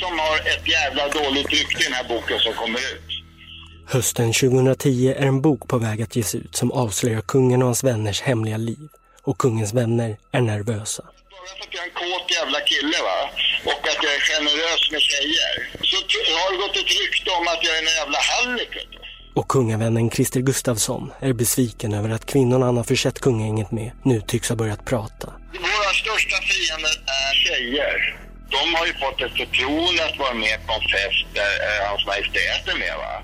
som har ett jävla dåligt rykte i den här boken som kommer ut. Hösten 2010 är en bok på väg att ges ut som avslöjar kungen och hans vänners hemliga liv. Och kungens vänner är nervösa. Bara för att jag är en kåt jävla kille va, och att jag är generös med tjejer, så har det gått ett rykte om att jag är en jävla hallick. Och kungavännen Christer Gustafsson är besviken över att kvinnorna han har försett kungagänget med nu tycks ha börjat prata. Våra största fiender är tjejer. De har ju fått ett förtroende att vara med på en fest där eh, hans majestät är med va.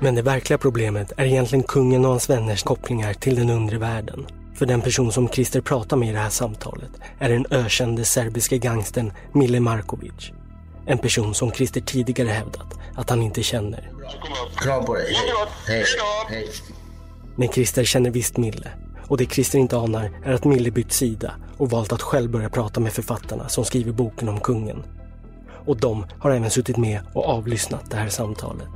Men det verkliga problemet är egentligen kungen och hans vänners kopplingar till den undre världen. För den person som Christer pratar med i det här samtalet är den ökände serbiske gangstern Mile Markovic. En person som Christer tidigare hävdat att han inte känner. Kom upp. Kram på dig. Hej. Hej då. Hej. Men Christer känner visst Mille. Och det Christer inte anar är att Mille bytt sida och valt att själv börja prata med författarna som skriver boken om kungen. Och de har även suttit med och avlyssnat det här samtalet.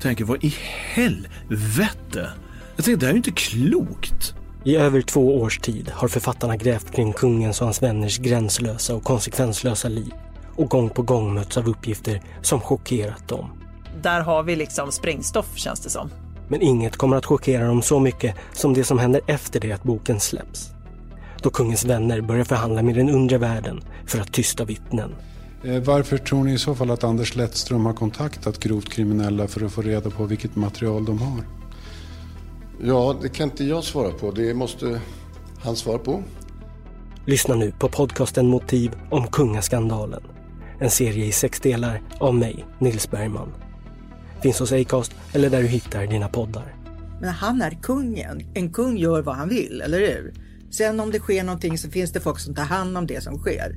Tänker, vad i helvete? Jag tänkte, det här är ju inte klokt. I över två års tid har författarna grävt kring kungens och hans vänners gränslösa och konsekvenslösa liv och gång på gång mötts av uppgifter som chockerat dem. Där har vi liksom sprängstoff känns det som. Men inget kommer att chockera dem så mycket som det som händer efter det att boken släpps. Då kungens vänner börjar förhandla med den undre världen för att tysta vittnen. Eh, Varför tror ni i så fall att Anders Lettström har kontaktat grovt kriminella för att få reda på vilket material de har? Ja, det kan inte jag svara på. Det måste han svara på. Lyssna nu på podcasten Motiv om kungaskandalen. En serie i sex delar av mig, Nils Bergman. Finns hos Acast eller där du hittar dina poddar. Men han är kungen. En kung gör vad han vill, eller hur? Sen om det sker någonting så finns det folk som tar hand om det som sker.